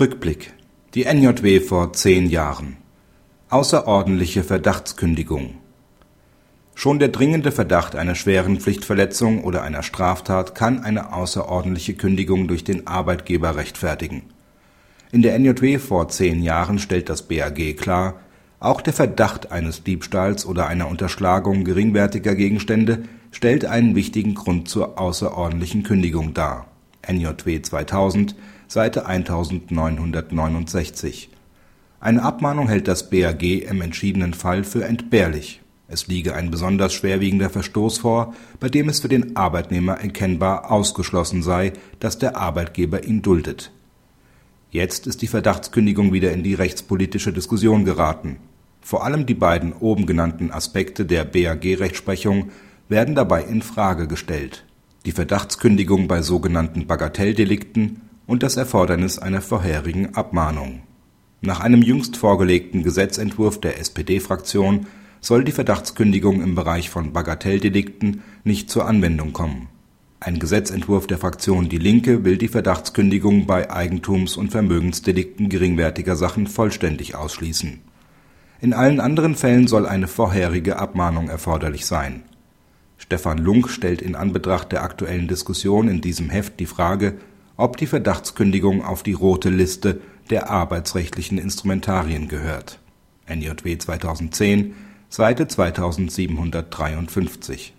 Rückblick. Die NJW vor zehn Jahren. Außerordentliche Verdachtskündigung. Schon der dringende Verdacht einer schweren Pflichtverletzung oder einer Straftat kann eine außerordentliche Kündigung durch den Arbeitgeber rechtfertigen. In der NJW vor zehn Jahren stellt das BAG klar, auch der Verdacht eines Diebstahls oder einer Unterschlagung geringwertiger Gegenstände stellt einen wichtigen Grund zur außerordentlichen Kündigung dar. NJW 2000, Seite 1969. Eine Abmahnung hält das BAG im entschiedenen Fall für entbehrlich es liege ein besonders schwerwiegender Verstoß vor, bei dem es für den Arbeitnehmer erkennbar ausgeschlossen sei, dass der Arbeitgeber ihn duldet. Jetzt ist die Verdachtskündigung wieder in die rechtspolitische Diskussion geraten. Vor allem die beiden oben genannten Aspekte der BAG-Rechtsprechung werden dabei in Frage gestellt: die Verdachtskündigung bei sogenannten Bagatelldelikten und das Erfordernis einer vorherigen Abmahnung. Nach einem jüngst vorgelegten Gesetzentwurf der SPD-Fraktion soll die Verdachtskündigung im Bereich von Bagatelldelikten nicht zur Anwendung kommen. Ein Gesetzentwurf der Fraktion Die Linke will die Verdachtskündigung bei Eigentums und Vermögensdelikten geringwertiger Sachen vollständig ausschließen. In allen anderen Fällen soll eine vorherige Abmahnung erforderlich sein. Stefan Lunk stellt in Anbetracht der aktuellen Diskussion in diesem Heft die Frage, ob die Verdachtskündigung auf die Rote Liste der arbeitsrechtlichen Instrumentarien gehört. (NJW 2010 Seite 2753